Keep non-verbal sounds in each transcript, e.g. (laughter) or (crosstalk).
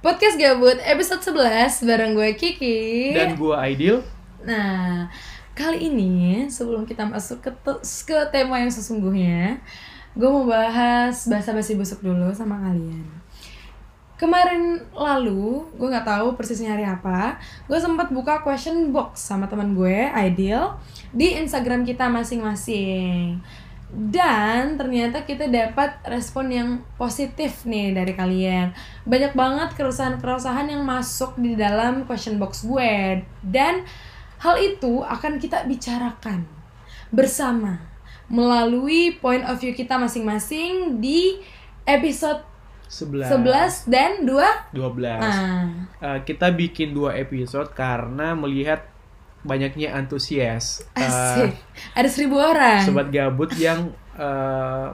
Podcast Gabut episode 11 bareng gue Kiki. Dan gua Aidil. Nah, kali ini sebelum kita masuk ke, te- ke tema yang sesungguhnya Gue mau bahas bahasa basi busuk dulu sama kalian. Kemarin lalu, gue nggak tahu persisnya hari apa Gue sempat buka question box sama teman gue, Aidil Di Instagram kita masing-masing dan ternyata kita dapat respon yang positif nih dari kalian Banyak banget keresahan-keresahan yang masuk di dalam question box gue Dan hal itu akan kita bicarakan bersama Melalui point of view kita masing-masing di episode 11. 11 dan 2 12. Nah, Eh, kita bikin dua episode karena melihat banyaknya antusias. eh, asik Ada seribu orang sobat gabut yang eh,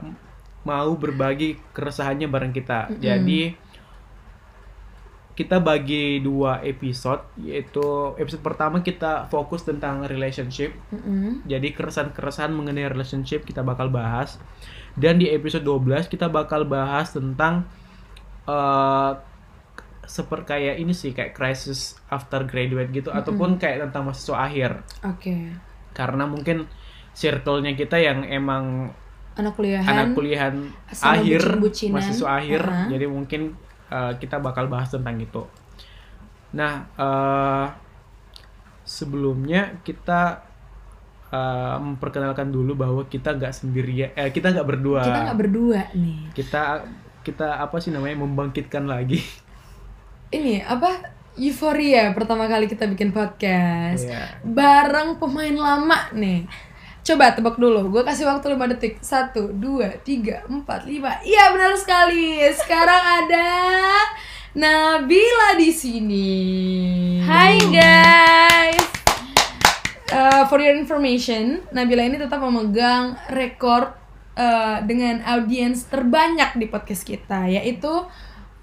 mau berbagi keresahannya bareng kita. Jadi kita bagi dua episode yaitu episode pertama kita fokus tentang relationship Mm-mm. Jadi keresahan-keresahan mengenai relationship kita bakal bahas. Dan di episode 12 kita bakal bahas tentang eh seperti kayak ini sih kayak crisis after graduate gitu ataupun kayak tentang mahasiswa akhir. Oke Karena mungkin circle-nya kita yang emang Anak kuliahan anak kuliahan akhir, bucin-bucinan. mahasiswa akhir. Uh-huh. Jadi mungkin eh, kita bakal bahas tentang itu. Nah, eh sebelumnya kita eh, memperkenalkan dulu bahwa kita nggak sendirian, eh kita nggak berdua. Kita nggak berdua nih kita kita apa sih namanya membangkitkan lagi. (laughs) Ini apa Euforia pertama kali kita bikin podcast Iya. bareng pemain lama nih. Coba tebak dulu, gue kasih waktu 5 detik. 1, 2, 3, 4, 5. Iya benar sekali. Sekarang ada Nabila di sini. Hai guys. Uh, for your information, Nabila ini tetap memegang rekor uh, dengan audiens terbanyak di podcast kita, yaitu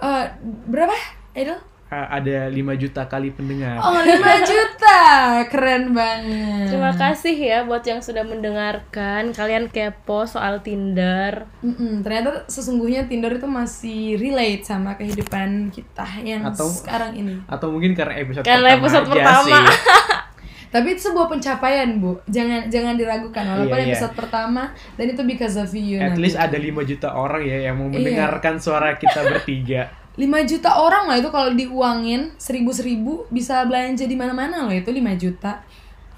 uh, berapa? Idol? Eh, ada 5 juta kali pendengar. Oh, 5 (laughs) juta. Keren banget. Terima kasih ya buat yang sudah mendengarkan. Kalian kepo soal Tinder. Mm-mm, ternyata sesungguhnya Tinder itu masih relate sama kehidupan kita yang Atau- sekarang ini. Atau mungkin karena episode Karena pertama episode pertama. sih. (laughs) Tapi itu sebuah pencapaian, Bu. Jangan jangan diragukan walaupun Iya, iya. episode pertama dan itu because of you. At Nabila. least ada 5 juta orang ya yang mau Iya. mendengarkan suara kita bertiga. 5 juta orang lah itu kalau diuangin seribu-seribu bisa belanja di mana-mana loh itu 5 juta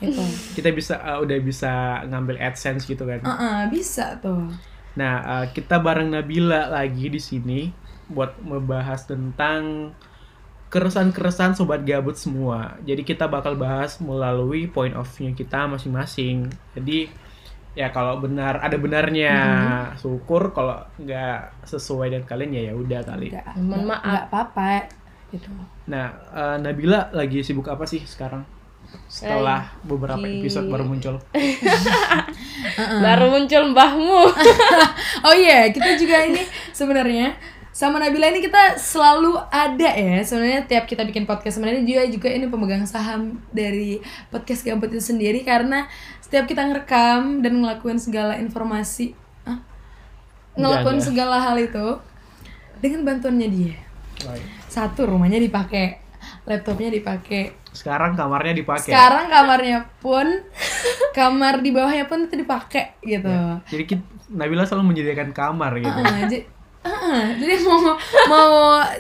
itu Kita bisa eh, udah bisa ngambil AdSense gitu kan. Heeh, bisa tuh Nah, eh, kita bareng Nabila lagi di sini buat membahas tentang keresahan-keresahan sobat gabut semua. Jadi kita bakal bahas melalui point of view kita masing-masing. Jadi ya kalau benar ada benarnya syukur kalau nggak sesuai dengan kalian ya ya udah kali. Nggak- Mohon maaf. nggak apa-apa gitu Nah, eh, Nabila lagi sibuk apa sih sekarang? Setelah beberapa Lagi- episode baru muncul. (laughs) Baru muncul mbahmu. (laughs) oh iya kita juga ini sebenarnya sama Nabila ini kita selalu ada ya sebenarnya tiap kita bikin podcast sebenarnya juga juga ini pemegang saham dari podcast gabut itu sendiri karena setiap kita ngerekam dan ngelakuin segala informasi ah, ngelakuin segala hal itu dengan bantuannya dia Baik. satu rumahnya dipakai laptopnya dipakai Sekarang kamarnya dipakai. sekarang kamarnya pun kamar di bawahnya pun itu dipakai gitu Jadi kit- Nabila selalu menyediakan kamar gitu. Heeh, jadi heeh, jadi mau mau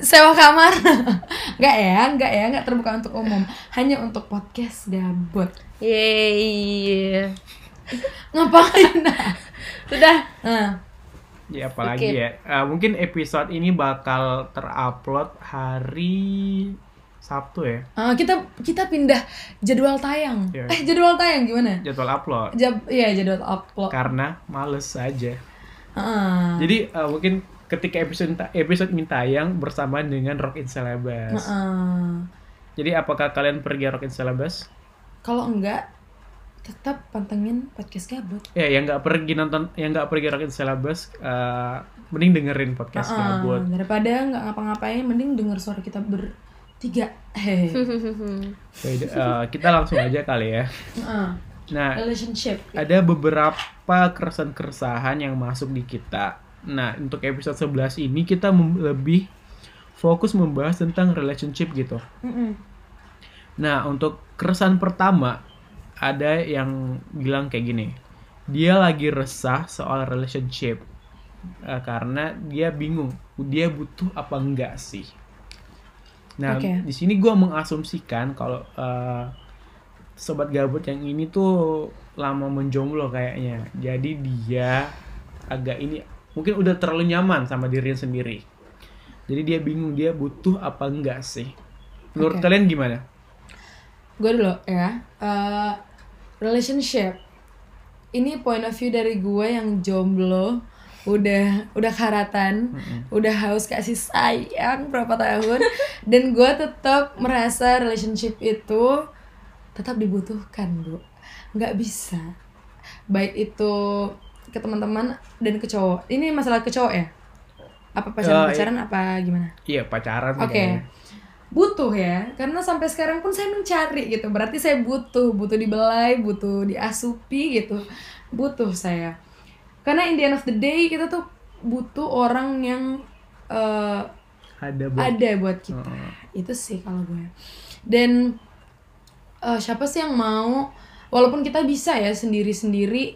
sewa kamar (laughs) nggak ya nggak ya nggak terbuka untuk umum hanya untuk podcast gabut Yeay. ngapain (laughs) Sudah. nah, Ya apalagi Oke. ya. Eh, mungkin episode ini bakal terupload hari Sabtu ya. eh, kita kita pindah jadwal tayang Iya. eh jadwal tayang gimana Jadwal upload. Jab, iya jadwal upload Karena males aja. Heeh. Jadi eh, mungkin ketika episode episode ini tayang bersamaan dengan Rock in Celebes. Heeh. Jadi apakah kalian pergi Rock in Celebes? kalau enggak tetap pantengin podcast gabut Ya, yang nggak pergi nonton, yang nggak pergi Rock in Celebes, eh, mending dengerin podcast Heeh, gabut. daripada nggak ngapa-ngapain mending denger suara kita bertiga (laughs) hehehe Oke, eh, kita langsung aja kali ya. Heeh. Nah, relationship ada beberapa keresahan-keresahan yang masuk di kita. Nah, untuk episode 11 ini kita lebih fokus membahas tentang relationship gitu. Mm-mm. Nah, untuk keresahan pertama ada yang bilang kayak gini. Dia lagi resah soal relationship Eh, karena dia bingung dia butuh apa enggak sih. Nah, Oke. di sini gua mengasumsikan kalau eh, sobat gabut yang ini tuh lama menjomblo kayaknya. Jadi dia agak ini mungkin udah terlalu nyaman sama dirinya sendiri. Jadi dia bingung dia butuh apa enggak sih. Menurut Oke. kalian gimana? gue dulu ya Eh, relationship ini point of view dari gue yang jomblo udah udah karatan udah haus kasih sayang berapa tahun (laughs) dan gue tetap merasa relationship itu tetap dibutuhkan bu nggak bisa baik itu ke teman-teman dan ke cowok ini masalah ke cowok ya apa pacaran pacaran apa gimana Iya pacaran Oke. kayaknya. Butuh ya, karena sampai sekarang pun saya mencari gitu. Berarti saya butuh, butuh dibelai, butuh diasupi gitu. Butuh saya. Karena in the end of the day kita tuh butuh orang yang eh, Ada buat ada buat kita. Heeh. Itu sih kalau gue. Dan eh, siapa sih yang mau walaupun kita bisa ya sendiri-sendiri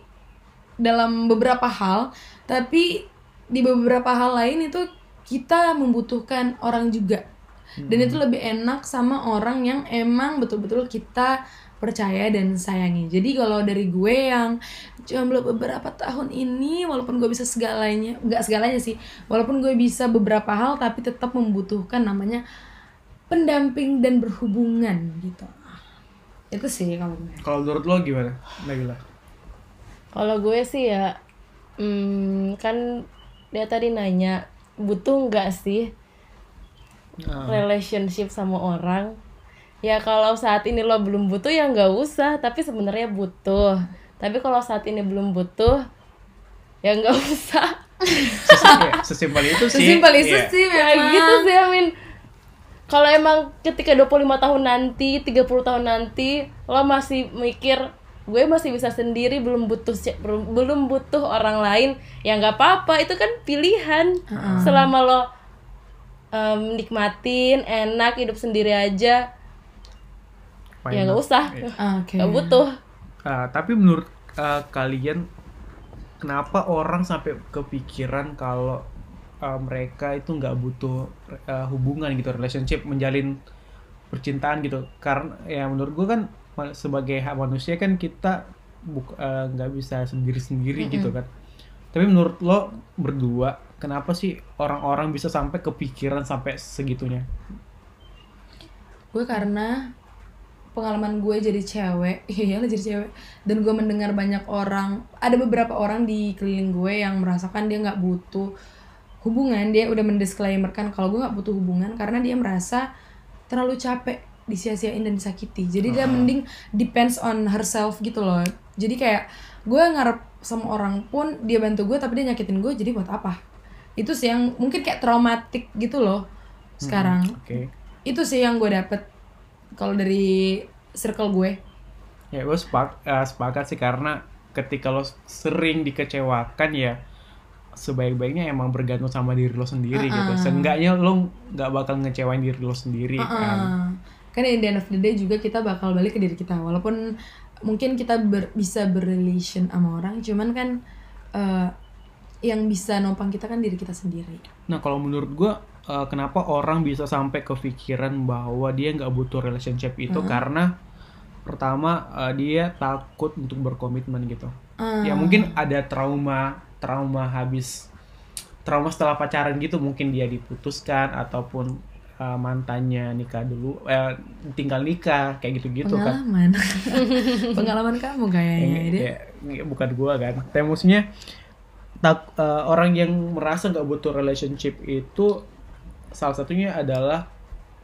dalam beberapa hal, tapi di beberapa hal lain itu kita membutuhkan orang juga. Dan itu lebih enak sama orang yang emang betul-betul kita percaya dan sayangi. Jadi kalau dari gue yang jomblo beberapa tahun ini, walaupun gue bisa segalanya, nggak segalanya sih, walaupun gue bisa beberapa hal, tapi tetap membutuhkan namanya pendamping dan berhubungan gitu. Itu sih kalau gue. Kalau menurut lo gimana, Nabila? Kalau gue sih ya, hmm, kan dia tadi nanya butuh nggak sih Nah, relationship sama orang? Ya kalau saat ini lo belum butuh ya nggak usah, tapi sebenarnya butuh. Tapi kalau saat ini belum butuh, ya nggak (laughs) usah. ya, sesimpel itu sih. Sesimpel itu Iya. sih Kayak memang. gitu sih Amin. Kalau emang ketika 25 tahun nanti, 30 tahun nanti lo masih mikir gue masih bisa sendiri belum butuh belum belum butuh orang lain ya nggak apa-apa. Itu kan pilihan. Selama lo em, nikmatin enak hidup sendiri aja Why ya nggak usah. Iya. Oke. nggak butuh. Ah, tapi menurut ah, kalian kenapa orang sampai kepikiran kalau ah, mereka itu nggak butuh ah, hubungan gitu relationship menjalin percintaan gitu? Karena ya menurut gue kan sebagai hak manusia kan kita ah, nggak bisa sendiri sendiri gitu kan. Tapi menurut lo berdua kenapa sih orang-orang bisa sampai kepikiran sampai segitunya? Gue karena pengalaman gue jadi cewek (laughs) iya lah jadi cewek. Dan gue mendengar banyak orang ada beberapa orang di keliling gue yang merasakan dia nggak butuh hubungan dia udah mendisklaimerkan kalau gue nggak butuh hubungan karena dia merasa terlalu capek disia-siain dan disakiti. Jadi dia mending depends on herself gitu loh. Jadi kayak gue ngarep sama orang pun dia bantu gue tapi dia nyakitin gue jadi buat apa? Itu sih yang mungkin kayak traumatik gitu loh sekarang. Oke. Itu sih yang gue dapet kalau dari circle gue. Ya gue sepak, eh, sepakat sih karena ketika lo sering dikecewakan ya sebaik-baiknya emang bergantung sama diri lo sendiri gitu. Seenggaknya lo nggak bakal ngecewain diri lo sendiri kan. Ah, kan in the end of the day juga kita bakal balik ke diri kita walaupun mungkin kita ber- bisa berrelation sama orang cuman kan eh, yang bisa nopang kita kan diri kita sendiri Nah kalau menurut gue eh, kenapa orang bisa sampai kepikiran bahwa dia nggak butuh relationship itu karena pertama eh, dia takut untuk berkomitmen gitu. Ah. Ya mungkin ada trauma trauma habis trauma setelah pacaran gitu mungkin dia diputuskan ataupun eh, mantannya nikah dulu eh, tinggal nikah kayak gitu-gitu kan. pengalaman (laughs) pengalaman kamu kayaknya ya, bukan gua kan. Tapi maksudnya tak eh, orang yang merasa nggak butuh relationship itu salah satunya adalah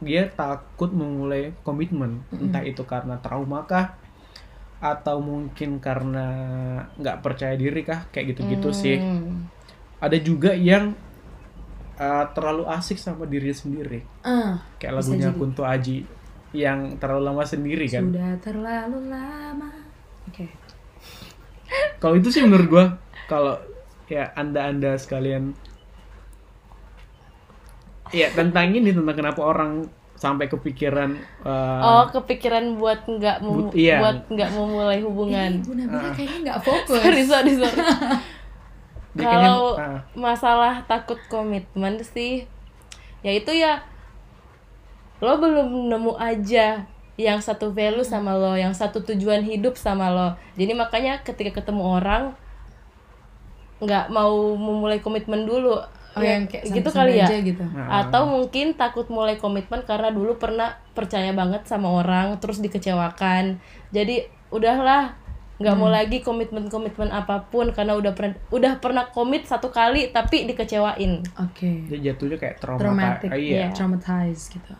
dia takut memulai komitmen entah itu karena trauma kah atau mungkin karena nggak percaya diri kah kayak gitu-gitu sih Hmm. ada juga yang eh, terlalu asik sama diri sendiri. Ah, kayak lagunya jadi. Kunto Aji yang terlalu lama sendiri kan. Sudah terlalu lama. Oke. Kalau itu sih menurut gua kalau ya anda anda sekalian. Iya tentang ini tentang kenapa orang sampai kepikiran uh, oh kepikiran buat nggak mem- But- iya. buat nggak memulai hubungan. Bu Nabila kayaknya nggak fokus. sorry sorry sorry (laughs) kalau ah, masalah takut komitmen sih ya itu ya lo belum nemu aja yang satu value sama lo yang satu tujuan hidup sama lo. Jadi makanya ketika ketemu orang nggak mau memulai komitmen dulu. Oh, Ya, yang kayak gitu kali ya. aja gitu. ah, atau mungkin takut mulai komitmen karena dulu pernah percaya banget sama orang terus dikecewakan. Jadi udahlah nggak mau lagi komitmen komitmen apa pun karena udah pernah udah pernah komit satu kali tapi dikecewain Oke. dia jatuhnya kayak trauma Traumatic. ah, iya Iya. Traumatized gitu.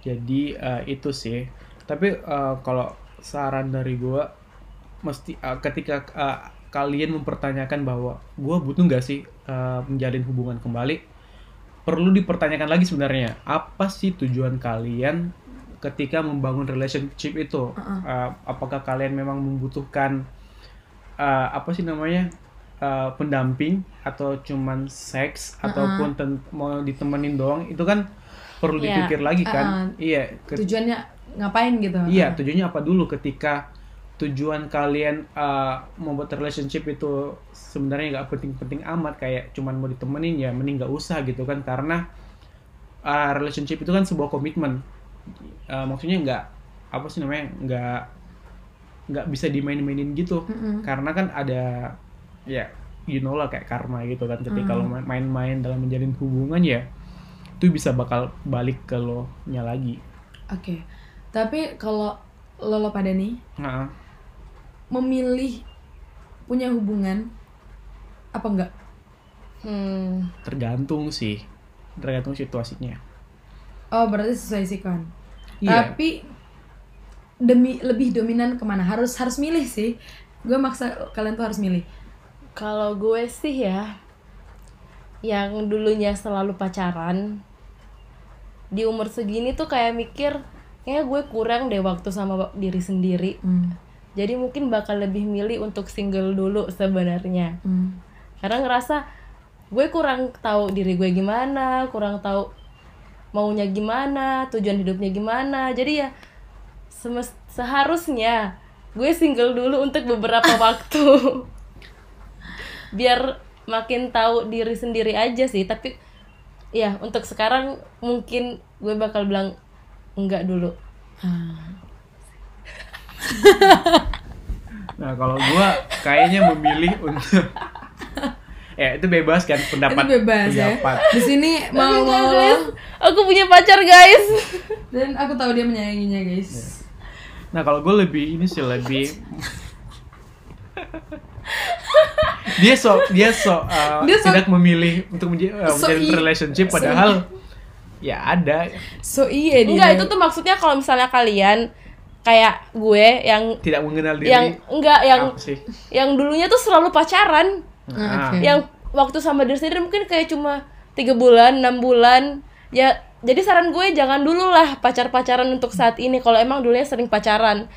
jadi eh, itu sih tapi eh, kalau saran dari gua mesti eh, ketika eh, kalian mempertanyakan bahwa gua butuh nggak sih eh, menjalin hubungan kembali perlu dipertanyakan lagi sebenarnya apa sih tujuan kalian ketika membangun relationship itu. Eh, apakah kalian memang membutuhkan eh, apa sih namanya eh, pendamping atau cuman seks ataupun ten- mau ditemenin doang? Itu kan perlu Iya. dipikir lagi kan? Iya ke- Tujuannya ngapain gitu? Iya, tujuannya apa dulu ketika tujuan kalian uh, membuat relationship itu sebenarnya nggak penting-penting amat kayak cuman mau ditemenin ya mending nggak usah gitu kan? Karena uh, relationship itu kan sebuah komitmen Uh, maksudnya nggak apa sih namanya nggak nggak bisa dimain-mainin gitu. Karena kan ada ya you know lah kayak karma gitu kan. Ketika lo main- main-main dalam menjalin hubungan ya itu bisa bakal balik ke lo nya lagi. Oke. Tapi kalau lo, lo pada nih Nah, memilih punya hubungan apa enggak? hmm, tergantung sih. Tergantung situasinya Oh berarti sesuai sikon. Iya. Tapi demi lebih dominan ke mana? Harus harus milih sih. Gue maksa kalian tuh harus milih. kalau gue sih ya yang dulunya selalu pacaran di umur segini tuh kayak mikir kayak gue kurang deh waktu sama diri sendiri Hmm. jadi mungkin bakal lebih milih untuk single dulu sebenarnya Hmm. karena ngerasa gue kurang tahu diri gue gimana kurang tahu maunya gimana tujuan hidupnya gimana. Jadi ya seharusnya gue single dulu untuk beberapa (laughs) waktu. Biar makin tahu diri sendiri aja sih. Tapi ya untuk sekarang mungkin gue bakal bilang enggak dulu. (laughs) Nah, kalau gua kayaknya memilih untuk ya (laughs) itu bebas kan pendapat Itu bebas ya. pendapat. Di sini mau mau aku punya pacar guys. Dan aku tahu dia menyayanginya guys. Nah, kalau gue lebih ini sih lebih dia so dia so uh, Dia so- tidak memilih untuk menja- uh, So menjalin relationship so padahal ya ada. So iya dia. enggak itu tuh maksudnya kalau misalnya kalian kayak gue yang tidak mengenal diri yang enggak yang sih? yang dulunya tuh selalu pacaran. Nah, Oke. yang waktu sama diri sendiri mungkin kayak cuma tiga bulan enam bulan ya jadi saran gue jangan dulu lah pacar pacaran untuk saat ini. Kalau emang dulunya sering pacaran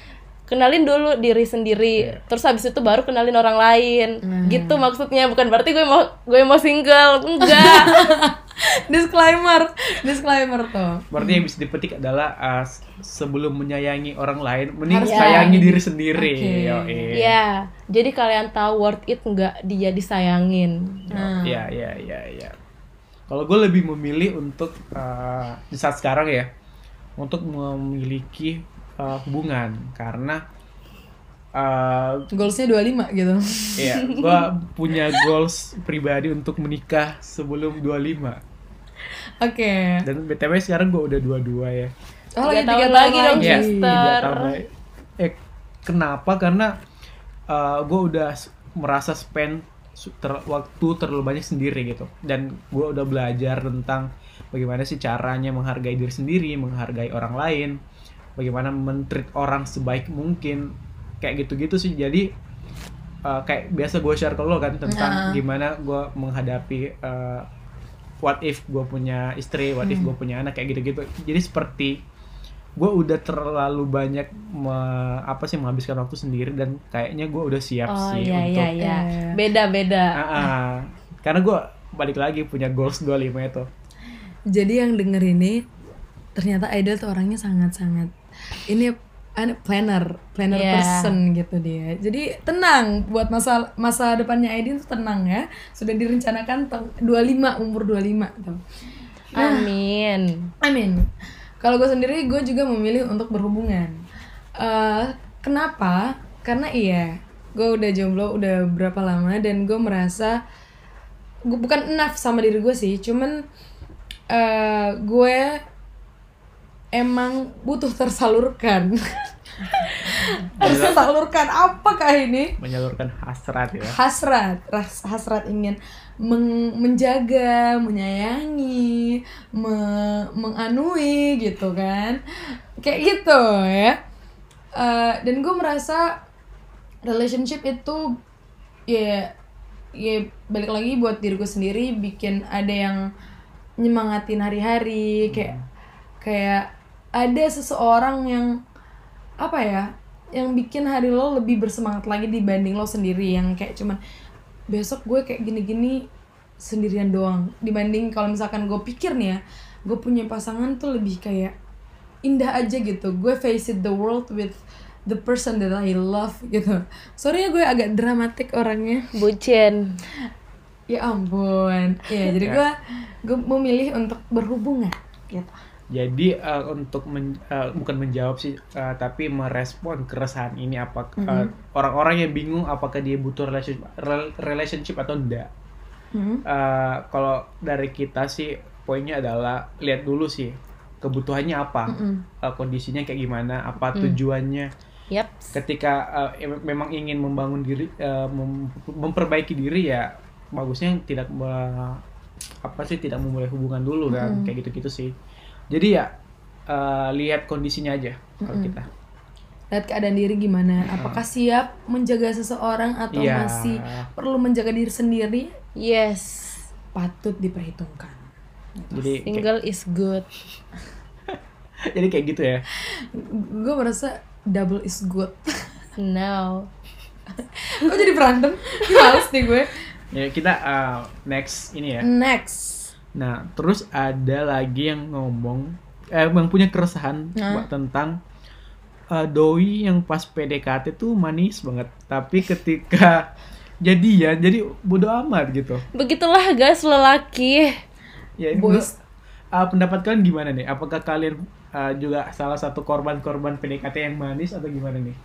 kenalin dulu diri sendiri. Terus habis itu baru kenalin orang lain. Gitu maksudnya. Bukan berarti gue mau gue mau single. Enggak. (laughs) Disclaimer, disclaimer tuh. berarti yang bisa dipetik adalah uh, sebelum menyayangi orang lain mending Harus sayangi diri sendiri. Oke. Yoi. ya jadi kalian tahu worth it enggak dia disayangin? Nah. Ya, ya, ya, ya. Kalau gue lebih memilih untuk uh, di saat sekarang ya, untuk memiliki uh, hubungan karena uh, Goalsnya 25 gitu. ya gue punya goals pribadi untuk menikah sebelum 25 Oke. dan btw sekarang gue udah 22 ya. Oh, lagi tiga tahun lagi dong. Iya, lagi. Eh, kenapa? Karena gue udah merasa spend ter- waktu terlalu banyak sendiri gitu. Dan gue udah belajar tentang bagaimana sih caranya menghargai diri sendiri, menghargai orang lain, bagaimana mentreat orang sebaik mungkin, kayak gitu-gitu sih. Jadi uh, kayak biasa gue share ke lo kan tentang Ah. gimana gue menghadapi uh, what if gue punya istri, what if gue punya anak kayak gitu-gitu. Jadi seperti gue udah terlalu banyak me- apa sih menghabiskan waktu sendiri dan kayaknya gue udah siap oh sih iya untuk iya iya Eh. beda beda Ah, ah. karena gue balik lagi punya goals 25 itu jadi yang denger ini ternyata Aida tuh orangnya sangat-sangat ini an- planner, planner Iya. person gitu dia. Jadi tenang buat masa masa depannya Aidin tuh tenang ya. Sudah direncanakan teng- 25 umur 25 tuh. Amin. Amin. Kalau gue sendiri gue juga memilih untuk berhubungan. Eh, kenapa? Karena iya, gue udah jomblo udah berapa lama dan gue merasa gue bukan enough sama diri gue sih, cuman eh gue emang butuh tersalurkan. (laughs) tersalurkan apakah ini? menyalurkan hasrat ya hasrat ras- hasrat ingin meng- menjaga menyayangi me- menganui gitu kan. Kayak gitu ya. Eh, dan gue merasa relationship itu ya ya balik lagi buat diri gue sendiri bikin ada yang nyemangatin hari-hari kayak kayak ada seseorang yang apa ya yang bikin hari lo lebih bersemangat lagi dibanding lo sendiri yang kayak cuman besok gue kayak gini-gini sendirian doang. Dibanding kalau misalkan gue pikir nih ya gue punya pasangan tuh lebih kayak indah aja gitu. Gue face it the world with the person that I love gitu. Sorry ya gue agak dramatik orangnya. Bucin. ya ampun. Ya jadi gue gue memilih untuk berhubungan gitu jadi eh, untuk men- eh, bukan menjawab sih eh, tapi merespon keresahan ini apa eh, orang-orang yang bingung apakah dia butuh relationship, rel- relationship atau enggak Hmm. Eh, kalau dari kita sih poinnya adalah lihat dulu sih kebutuhannya apa Mm-mm. eh, kondisinya kayak gimana apa tujuannya Yap. ketika em- memang ingin membangun diri eh, mem- memperbaiki diri ya bagusnya tidak me- apa sih tidak memulai hubungan dulu kan kayak gitu-gitu sih jadi ya eh, lihat kondisinya aja kalau kita. Lihat keadaan diri gimana. Apakah siap menjaga seseorang atau Iya. masih perlu menjaga diri sendiri? Yes. patut diperhitungkan. Jadi kayak, Single is good. (laughs) jadi kayak gitu ya? Gue merasa double is good. No. (laughs) kok jadi berantem? Males nih gue. Ya kita eh, next ini ya. Next Nah, terus ada lagi yang ngomong, eh, yang punya keresahan Nah. Mbak, tentang eh, doi yang pas PDKT tuh manis banget, tapi ketika (laughs) jadian jadi bodo amat gitu. Begitulah guys lelaki. Ya, ini Boys. gua- eh, pendapat kalian gimana nih? Apakah kalian eh, juga salah satu korban-korban PDKT yang manis atau gimana nih?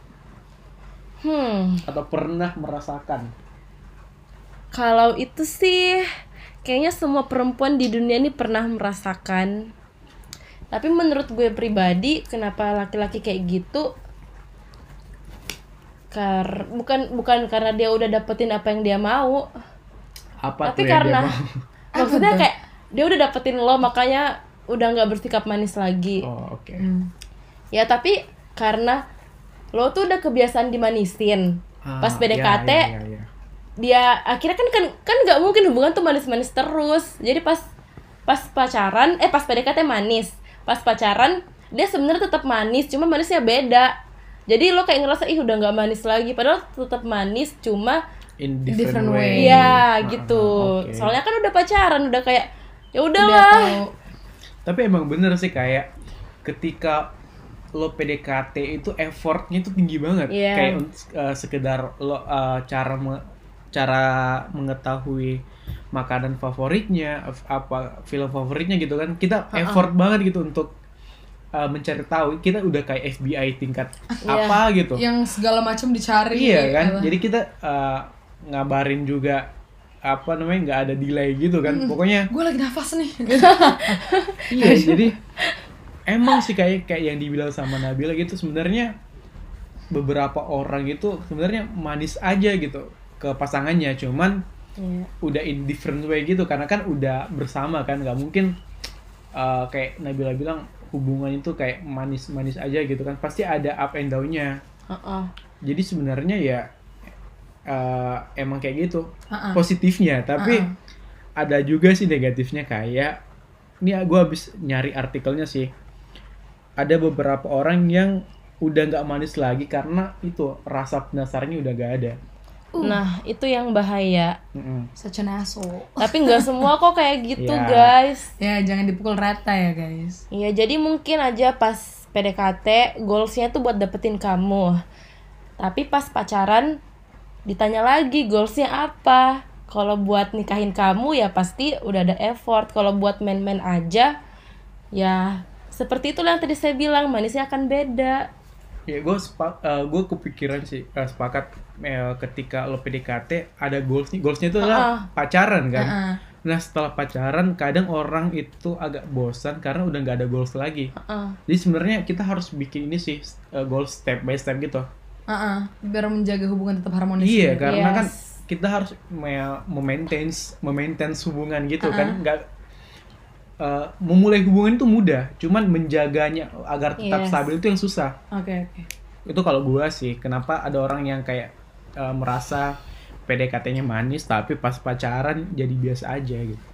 Hmm. Atau pernah merasakan? Kalau itu sih kayaknya semua perempuan di dunia ini pernah merasakan. Tapi menurut gue pribadi, kenapa laki-laki kayak gitu? Kar bukan bukan karena dia udah dapetin apa yang dia mau, Apa tapi tuh yang dia karena mau? (laughs) maksudnya kayak dia udah dapetin lo makanya udah nggak bersikap manis lagi. Oh, oke. Hmm. Ya tapi karena lo tuh udah kebiasaan dimanisin. Ah, Pas PDKT ya, ya, ya, ya. Dia akhirnya kan kan kan nggak mungkin hubungan tuh manis-manis terus jadi pas pas pacaran eh pas PDKT manis pas pacaran dia sebenarnya tetap manis cuma manisnya beda jadi lo kayak ngerasa ih udah nggak manis lagi padahal tetap manis cuma In Different different, way. way. ya gitu oke. soalnya kan udah pacaran udah kayak ya udah udahlah tahu Tapi emang bener sih kayak ketika lo PDKT itu effortnya itu tinggi banget. Iya. Kayak uh, sekedar lo uh, cara me- cara mengetahui makanan favoritnya, apa film favoritnya gitu kan. Kita effort banget gitu untuk uh, mencari tahu. Kita udah kayak FBI tingkat Iya. apa gitu. yang segala macam dicari Iya kan. gitu. Jadi kita uh, ngabarin juga apa namanya nggak ada delay gitu kan. Pokoknya gue lagi nafas nih (laughs) iya jadi emang sih kayak kayak yang dibilang sama Nabila gitu sebenarnya beberapa orang itu sebenarnya manis aja gitu ke pasangannya cuman Iya. udah in different way gitu karena kan udah bersama kan nggak mungkin uh, kayak Nabila bilang hubungan itu kayak manis-manis aja gitu kan pasti ada up and down-nya Heeh. jadi sebenarnya ya uh, emang kayak gitu Ha-ha. positifnya tapi Ha-ha. ada juga sih negatifnya kayak ini gue habis nyari artikelnya sih ada beberapa orang yang udah nggak manis lagi karena itu rasa penasarannya udah gak ada Uh. Nah, itu yang bahaya. An asshole. Tapi nggak semua kok kayak gitu, Iya. guys. Ya, jangan dipukul rata ya, guys. Iya, jadi mungkin aja pas PDKT goalsnya tuh buat dapetin kamu. Tapi pas pacaran ditanya lagi goalsnya apa. Kalau buat nikahin kamu ya pasti udah ada effort. Kalau buat main-main aja ya seperti itulah yang tadi saya bilang manisnya akan beda. Ya gue gue kepikiran sih eh, sepakat eh, ketika lo PDKT ada goalsnya goalsnya itu adalah Ah. pacaran kan. Heeh. Nah setelah pacaran kadang orang itu agak bosan karena udah nggak ada goals lagi. Heeh. Jadi sebenarnya kita harus bikin ini sih eh, goals step by step gitu. Heeh. Biar menjaga hubungan tetap harmonis. Iya gitu. karena Yes. kan kita harus me- memaintain memaintain hubungan gitu Uh-uh. kan nggak eh, memulai hubungan itu mudah, cuman menjaganya agar tetap Yes. stabil itu yang susah. Oke, oke. itu kalau gua sih kenapa ada orang yang kayak eh, merasa PDKT-nya manis tapi pas pacaran jadi biasa aja gitu.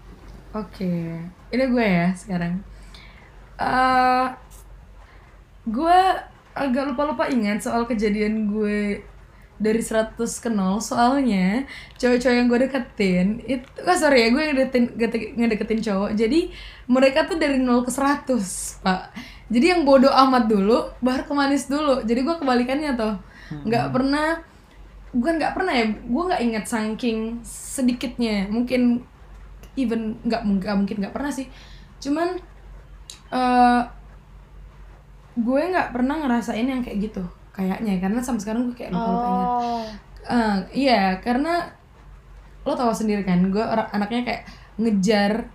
Oke, ini gue ya sekarang. eh gue agak lupa-lupa ingat soal kejadian gue dari 100 ke 0 soalnya cowok-cowok yang gue deketin itu oh sorry ya gue yang ngedeketin, ngedek- ngedeketin cowok. Jadi mereka tuh dari 0 ke 100 pak. Jadi yang bodoh amat dulu baru ke manis dulu. Jadi gue kebalikannya tuh nggak pernah bukan nggak pernah ya gue nggak ingat saking sedikitnya. Mungkin even nggak mungkin nggak pernah sih. Cuman eh gue nggak pernah ngerasain yang kayak gitu kayaknya. Karena sampai sekarang gue kayak lupa ingat. Oh. Eh, iya karena lo tahu sendiri kan gue orang anaknya kayak ngejar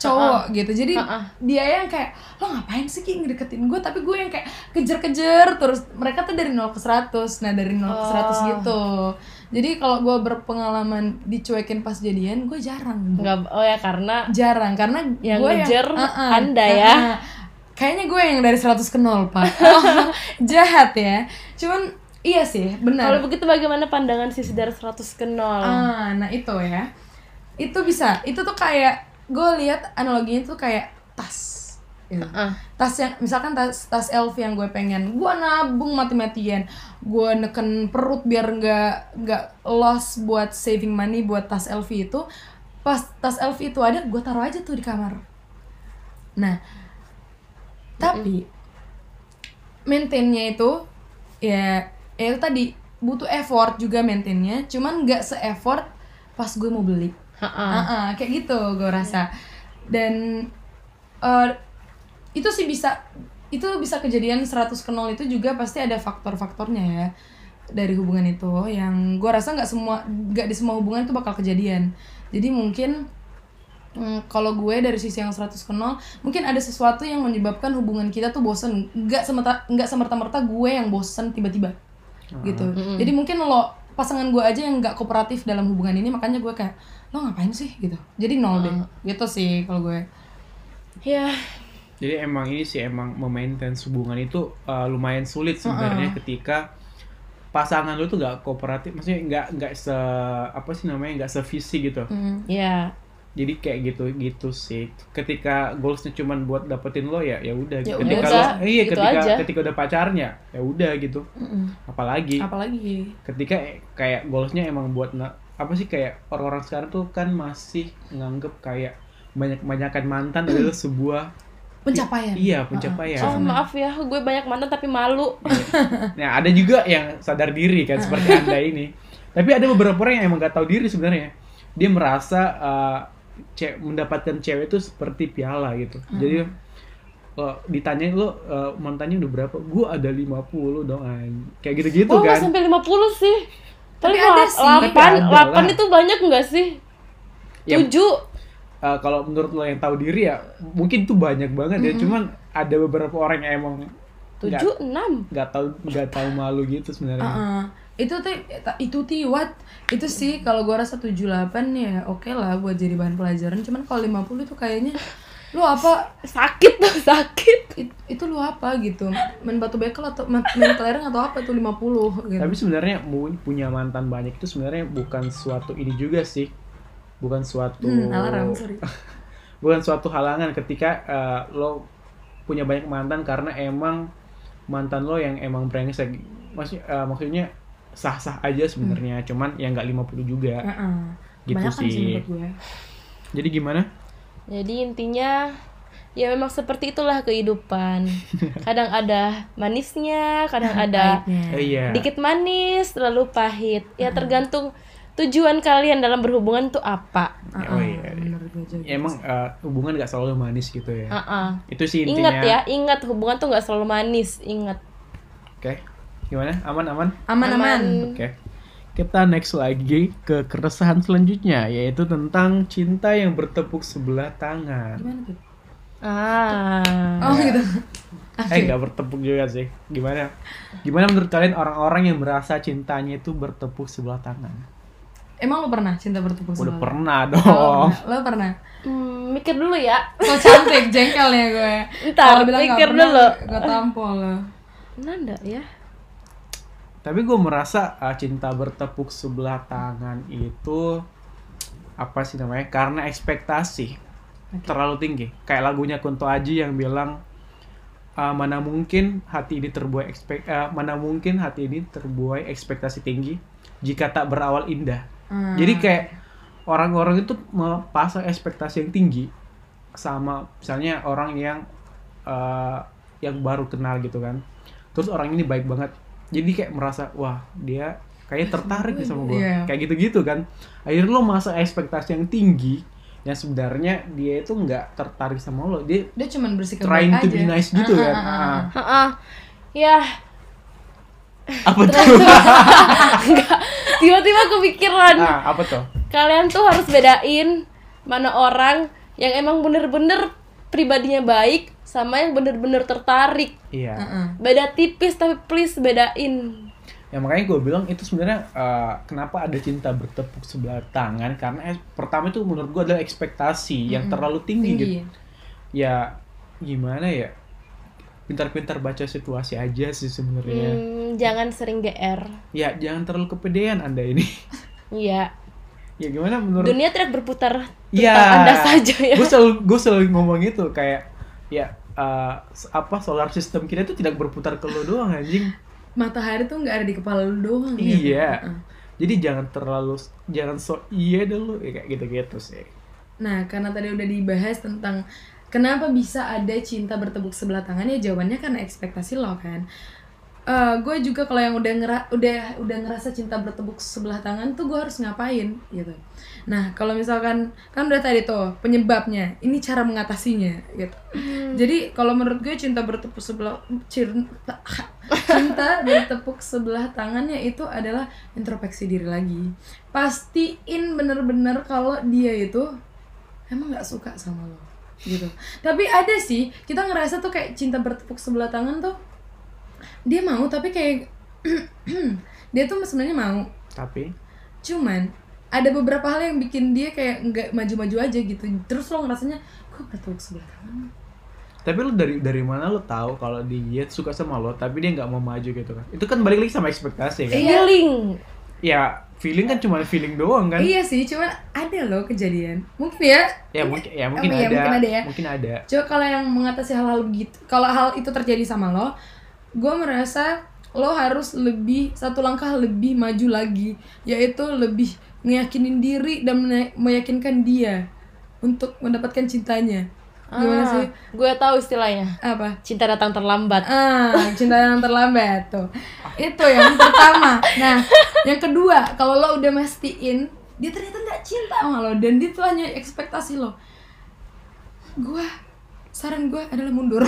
cowok gitu jadi Ha-ha. dia yang kayak lo ngapain sih Ki ngedeketin gue tapi gue yang kayak kejar-kejar terus mereka tuh dari 0 ke 100 nah dari 0 ke 100 Oh. gitu jadi kalau gue berpengalaman dicuekin pas jadian gue jarang. Nggak, oh ya karena jarang karena Yang gue ngejar Uh-uh, Anda ya. uh-uh. kayaknya gue yang dari 100 ke 0 pak Oh, (laughs) jahat ya cuman iya sih benar kalau begitu bagaimana pandangan sisi dari 100 ke 0? Ah, nah itu ya. Itu bisa. Itu tuh kayak gue lihat analoginya tuh kayak tas. Gitu. Heeh. Tas yang misalkan tas tas LV yang gue pengen, gue nabung mati-matian, gue neken perut biar nggak nggak loss buat saving money buat tas LV itu. Pas tas LV itu ada, gue taruh aja tuh di kamar. Nah, tapi maintainnya itu ya ya itu tadi butuh effort juga maintainnya cuman nggak se-effort pas gue mau beli Heeh. Ah, ah, kayak gitu gue rasa. Dan eh, itu sih bisa itu bisa kejadian 100 ke 0 itu juga pasti ada faktor-faktornya ya dari hubungan itu. Yang gue rasa nggak semua nggak di semua hubungan itu bakal kejadian. Jadi mungkin Hmm, kalau gue dari sisi yang 100 ke 0 mungkin ada sesuatu yang menyebabkan hubungan kita tuh bosen. Nggak semerta nggak semerta-merta gue yang bosen tiba-tiba. Gitu. Jadi mungkin lo pasangan gue aja yang nggak kooperatif dalam hubungan ini makanya gue kayak lo ngapain sih gitu. Jadi nol deh. Gitu sih kalau gue. Ya, jadi emang ini sih emang memaintain hubungan itu uh, lumayan sulit sebenarnya ketika pasangan lu tuh nggak kooperatif. Maksudnya nggak nggak se apa sih namanya nggak sevisi gitu. Mm. ya. jadi kayak gitu gitu sih. Ketika goalsnya cuman buat dapetin lo ya ya udah Ya ketika udah, lo iya gitu ketika aja. ketika udah pacarnya ya udah gitu. Mm-mm. apalagi apalagi. ketika kayak goalsnya emang buat apa sih kayak orang-orang sekarang tuh kan masih nganggep kayak banyak banyakan mantan adalah sebuah pencapaian iya pencapaian Oh, maaf ya, gue banyak mantan tapi malu. Nah, ada juga yang sadar diri kan seperti (laughs) Anda ini. Tapi ada beberapa orang yang emang gak tahu diri sebenarnya. Dia merasa uh, ce- mendapatkan cewek itu seperti piala gitu. Jadi uh, ditanyain lo uh, mantannya udah berapa? Gue ada 50 dong. anj." Kayak gitu-gitu oh, kan. sampai 50 sih. Tapi ada sih. Lapan, Tapi ada lapan lah. itu banyak nggak sih? Ya, Tujuh. uh, kalau menurut lo yang tahu diri ya mungkin itu banyak banget ya. Cuman ada beberapa orang yang emang Tujuh, enam. nggak tahu nggak tahu malu gitu sebenarnya. Uh-uh. itu tuh itu tiwat itu sih kalau gue rasa 78 ya oke lah buat jadi bahan pelajaran cuman kalau 50 itu kayaknya lu apa Sakit tuh, (laughs) sakit. it- itu lu apa gitu main batu bekel atau main kelereng atau apa tuh 50 gitu Tapi sebenarnya mu- punya mantan banyak itu sebenarnya bukan suatu ini juga sih. Bukan suatu hmm, alarm sorry (laughs) bukan suatu halangan ketika eh, lo punya banyak mantan karena emang mantan lo yang emang brengsek. Maksudnya eh, maksudnya sah-sah aja sebenarnya cuman ya nggak 50 juga Heeh. Gitu Kebanyakan sih. gue. jadi gimana Jadi intinya ya memang seperti itulah kehidupan. (laughs) Kadang ada manisnya, kadang ada Pahitnya. Eh, iya dikit manis, lalu pahit. Ya tergantung tujuan kalian dalam berhubungan tuh apa. oh iya Menurut gue juga. Ya, emang eh, hubungan nggak selalu manis gitu ya Ah-ah. itu sih intinya Ingat ya, ingat hubungan tuh nggak selalu manis. Ingat. oke gimana aman aman Aman-aman. Oke. Kita next lagi ke keresahan selanjutnya yaitu tentang cinta yang bertepuk sebelah tangan. Gimana tuh? Ah. Oh gitu. Eh nggak bertepuk juga sih. Gimana? Gimana menurut kalian orang-orang yang merasa cintanya itu bertepuk sebelah tangan? Emang lo pernah cinta bertepuk Udah sebelah? pernah Oh, dong. pernah. Lo pernah? Hmm, mikir dulu ya. So cantik jengkelnya gue. Ntar, Kalau bilang nggak pikir pernah, dulu. Gue tampol lo. Nanda ya. Tapi gue merasa uh, cinta bertepuk sebelah tangan itu apa sih namanya? Karena ekspektasi terlalu tinggi. Kayak lagunya Kunto Aji yang bilang uh, mana mungkin hati ini terbuai ekspek uh, mana mungkin hati ini terbuai ekspektasi tinggi jika tak berawal indah. Hmm. Jadi kayak orang-orang itu mepasang ekspektasi yang tinggi sama misalnya orang yang uh, yang baru kenal gitu kan. Terus orang ini baik banget. Jadi kayak merasa wah dia kayaknya tertarik nih sama gue. Iya. Kayak gitu-gitu kan. Akhirnya lo masa ekspektasi yang tinggi yang sebenarnya dia itu nggak tertarik sama lo. Dia Dia cuman bersikap trying to be aja. nice gitu kan. ah, ah, Ah. Ya, Apa tuh? (laughs) tiba-tiba kepikiran. ah, apa tuh? Kalian tuh harus bedain mana orang yang emang bener-bener pribadinya baik sama yang bener-bener tertarik. Iya. Heeh. Beda tipis tapi please bedain. Ya makanya gue bilang itu sebenarnya uh, kenapa ada cinta bertepuk sebelah tangan karena es- pertama itu menurut gue adalah ekspektasi yang terlalu tinggi, Tinggi. gitu. Ya gimana ya? Pintar-pintar baca situasi aja sih sebenarnya. Hmm, jangan sering GR. Ya jangan terlalu kepedean anda ini. Iya. ya gimana menurut? Dunia tidak berputar Iya. tentang Anda saja ya. Gue selalu gue selalu ngomong itu kayak ya uh, apa solar system kita itu tidak berputar ke lo doang anjing. Matahari tuh nggak ada di kepala lu doang. Iya. gitu. Heeh. Jadi jangan terlalu jangan so iya dulu ya, kayak gitu-gitu sih. Nah, karena tadi udah dibahas tentang kenapa bisa ada cinta bertepuk sebelah tangan ya jawabannya karena ekspektasi lo kan. Gue juga kalau yang udah ngera udah udah ngerasa cinta bertepuk sebelah tangan tuh gue harus ngapain gitu. Nah kalau misalkan kan udah tadi tuh penyebabnya, ini cara mengatasinya gitu. Jadi kalau menurut gue cinta bertepuk sebelah cinta, (laughs) cinta bertepuk sebelah tangannya itu adalah introspeksi diri lagi. Pastiin bener-bener kalau dia itu emang nggak suka sama lo gitu tapi ada sih kita ngerasa tuh kayak cinta bertepuk sebelah tangan tuh dia mau tapi kayak (clears throat) dia tuh sebenarnya mau Tapi cuman ada beberapa hal yang bikin dia kayak nggak maju-maju aja gitu terus lo ngerasanya kok bertepuk sebelah tangan tapi lu dari dari mana lu tahu kalau dia suka sama lo tapi dia nggak mau maju gitu kan? Itu kan balik lagi sama ekspektasi kan? Iya. Feeling. Ya feeling kan cuma feeling doang kan? iya sih cuman ada loh kejadian mungkin ya Ya mungkin ya mungkin iya, ada. mungkin ada ya. Mungkin ada. Coba kalau yang mengatasi hal-hal begitu, kalau hal itu terjadi sama lo, gue merasa lo harus lebih satu langkah lebih maju lagi, yaitu lebih ngeyakinin diri dan meyakinkan dia untuk mendapatkan cintanya. Gimana Ah, sih? Gue tahu istilahnya. Apa? Cinta datang terlambat. Ah, (laughs) cinta yang terlambat tuh. Itu yang pertama. Nah, yang kedua, kalau lo udah mastiin dia ternyata nggak cinta sama lo dan dia tuh hanya ekspektasi lo. Gua saran gua adalah mundur.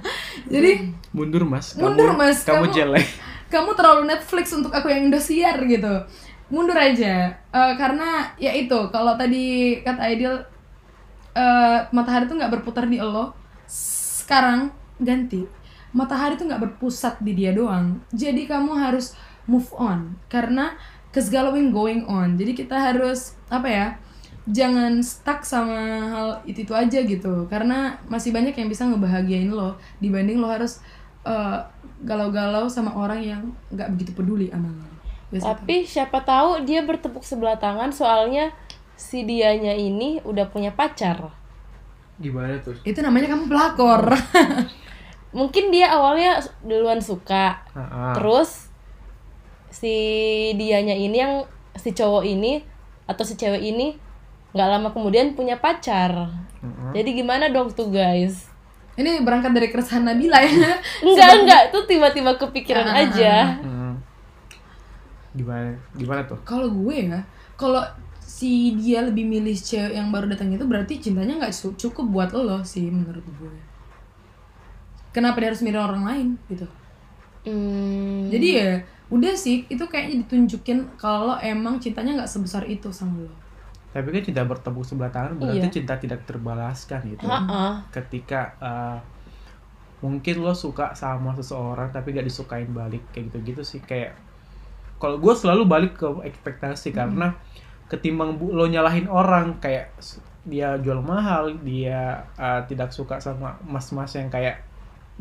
(laughs) Jadi Mundur mas. Mundur, Mas. Kamu, Kamu- jelek. (laughs) kamu terlalu Netflix untuk aku yang Indosiar gitu. Mundur aja. Eh, karena ya itu, kalau tadi kata Aidil eh, matahari tuh nggak berputar di lo. Sekarang ganti. Matahari tuh nggak berpusat di dia doang. Jadi kamu harus move on karena kegalauan going on. Jadi kita harus apa ya? Jangan stuck sama hal itu itu aja gitu. Karena masih banyak yang bisa ngebahagiain lo dibanding lo harus eh, galau-galau sama orang yang nggak begitu peduli sama lo. Biasa Tapi siapa tahu dia bertepuk sebelah tangan soalnya si dianya ini udah punya pacar. Gimana tuh? itu namanya kamu pelakor. (laughs) Mungkin dia awalnya duluan suka, Ah, ah. terus si dianya ini yang si cowok ini atau si cewek ini nggak lama kemudian punya pacar. Mm-mm. Jadi gimana dong tuh guys? Ini berangkat dari keresahan Nabila ya. (laughs) Enggak enggak, tuh tiba-tiba kepikiran Ah, ah, aja. Mm. Gimana? Gimana tuh? Kalau gue ya, kalau si dia lebih milih cewek yang baru datang itu berarti cintanya nggak cu- cukup buat lo sih menurut gue. Kenapa dia harus milih orang lain gitu? Hmm, Jadi ya udah sih itu kayaknya ditunjukin kalau emang cintanya nggak sebesar itu sama lo. Tapi kan cinta bertepuk sebelah tangan berarti Iya. cinta tidak terbalaskan gitu. Ha-ha. Ketika uh, mungkin lo suka sama seseorang tapi gak disukain balik kayak gitu-gitu sih kayak kalau gue selalu balik ke ekspektasi karena ketimbang lo nyalahin orang kayak dia jual mahal dia uh, tidak suka sama mas-mas yang kayak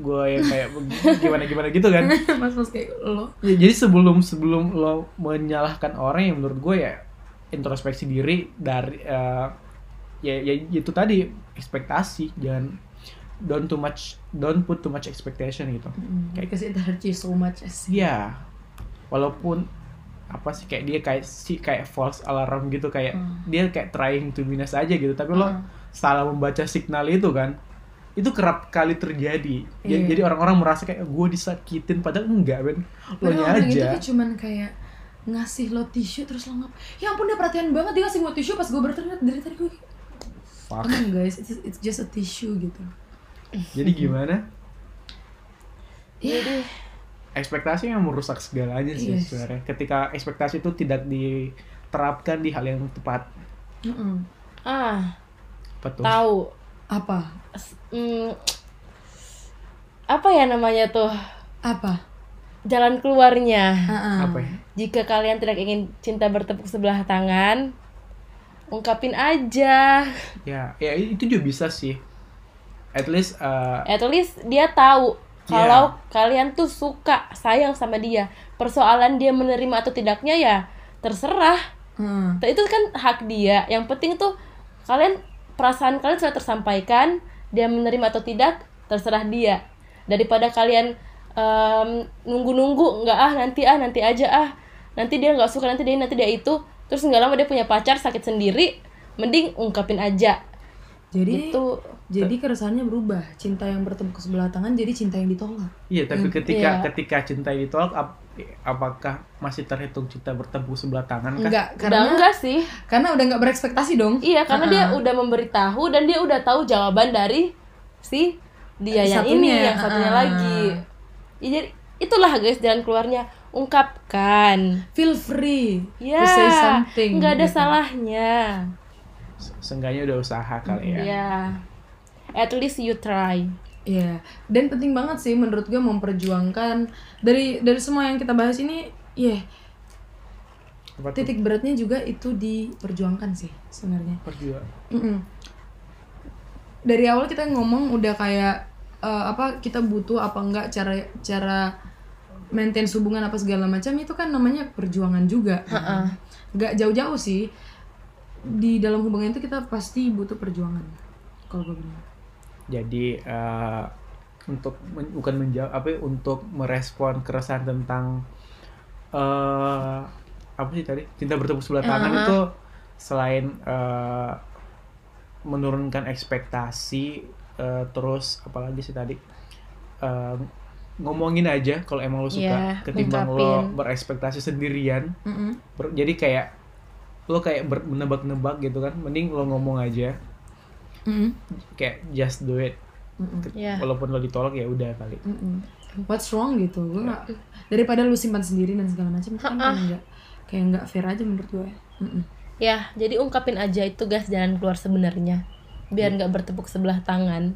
gue yang kayak (laughs) gimana gimana gitu kan (laughs) Mas-mas kayak lo. Ya, jadi sebelum sebelum lo menyalahkan orang yang menurut gue ya introspeksi diri dari eh, ya, ya itu tadi ekspektasi jangan don't too much don't put too much expectation gitu. Kayak kasih energy so much sih. Iya. Walaupun apa sih kayak dia kayak si kayak false alarm gitu kayak Hmm. dia kayak trying to minus aja gitu tapi lo Hmm. salah membaca signal itu kan itu kerap kali terjadi Ja- Iya. jadi orang-orang merasa kayak gue disakitin padahal enggak ben lo itu aja tuh cuman kayak ngasih lo tisu terus lo ngap ya ampun dia perhatian banget dia ngasih gue tisu pas gue berteriak dari tadi gue Fuck. on guys it's, it's just a tissue gitu Jadi gimana? Jadi Ekspektasi yang merusak segalanya sih Yes. sebenarnya. Ketika ekspektasi itu tidak diterapkan di hal yang tepat. Mm-mm. ah Apa tuh? tahu apa hmm, apa ya namanya tuh apa jalan keluarnya. Apa ya? jika kalian tidak ingin cinta bertepuk sebelah tangan ungkapin aja Ya, ya itu juga bisa sih. At least uh, at least dia tahu kalau kalian tuh suka sayang sama dia persoalan dia menerima atau tidaknya ya terserah Hmm. itu kan hak dia yang penting tuh kalian perasaan kalian sudah tersampaikan dia menerima atau tidak terserah dia daripada kalian em, nunggu-nunggu nggak ah nanti ah nanti aja ah. Nanti dia nggak suka nanti dia nanti dia itu. Terus nggak lama dia punya pacar sakit sendiri mending ungkapin aja. Jadi itu jadi keresahannya berubah. Cinta yang bertepuk sebelah tangan jadi cinta yang ditolak. Iya tapi ketika Iya. ketika cinta ditolak ap- apakah masih terhitung cinta bertepuk sebelah tangan kah? enggak udah karena enggak sih. karena udah nggak berekspektasi dong. Iya karena dia Uh-uh. udah memberitahu dan dia udah tahu jawaban dari si dia yang Satunya, ini yang satunya uh-uh. lagi Ya, jadi itulah guys jalan keluarnya ungkapkan feel free ya to say something nggak ada gitu. salahnya Se- Seenggaknya udah usaha kali ya. ya at least you try Iya, dan penting banget sih menurut gue memperjuangkan dari dari semua yang kita bahas ini, ya tuh? titik beratnya juga itu diperjuangkan sih sebenarnya. Pas juga. Mm-mm. Dari awal kita ngomong udah kayak eh, apa kita butuh apa enggak cara cara maintain hubungan apa segala macam itu kan namanya perjuangan juga. Gak jauh-jauh sih di dalam hubungan itu kita pasti butuh perjuangan. Kalau gue bilang. Jadi eh, untuk men- bukan menjawab apa ya, untuk merespon keresahan tentang eh apa sih tadi cinta bertepuk sebelah tangan itu selain eh, menurunkan ekspektasi eh, terus apalagi sih tadi eh, ngomongin aja kalau emang lo suka Iya, ketimbang lo berekspektasi sendirian Mm-mm. Ber- jadi kayak lo kayak menebak-nebak gitu kan mending lo ngomong aja Mm-mm. kayak just do it Iya. walaupun lo ditolak ya udah kali Mm-mm. What's wrong gitu? Gue nggak daripada lu simpan sendiri dan segala macam kan kayak nggak kayak nggak fair aja menurut gue. Mm-mm. ya jadi ungkapin aja itu guys jalan keluar sebenarnya biar nggak bertepuk sebelah tangan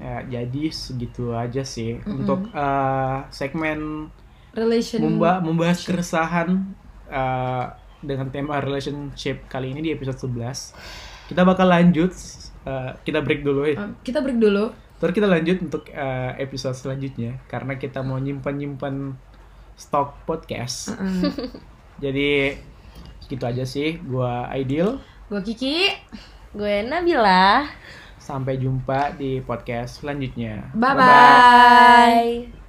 ya jadi segitu aja sih untuk eh, segmen Relation. memba- membahas keresahan eh, dengan tema relationship kali ini di episode 11 kita bakal lanjut eh, kita break dulu ya Uh, kita break dulu. Terus kita lanjut untuk eh, episode selanjutnya karena kita mau nyimpan-nyimpan stok podcast. Mm. Jadi gitu aja sih. Gua Aidil. Gue Kiki. Gue Nabila Sampai jumpa di podcast selanjutnya. Bye bye. bye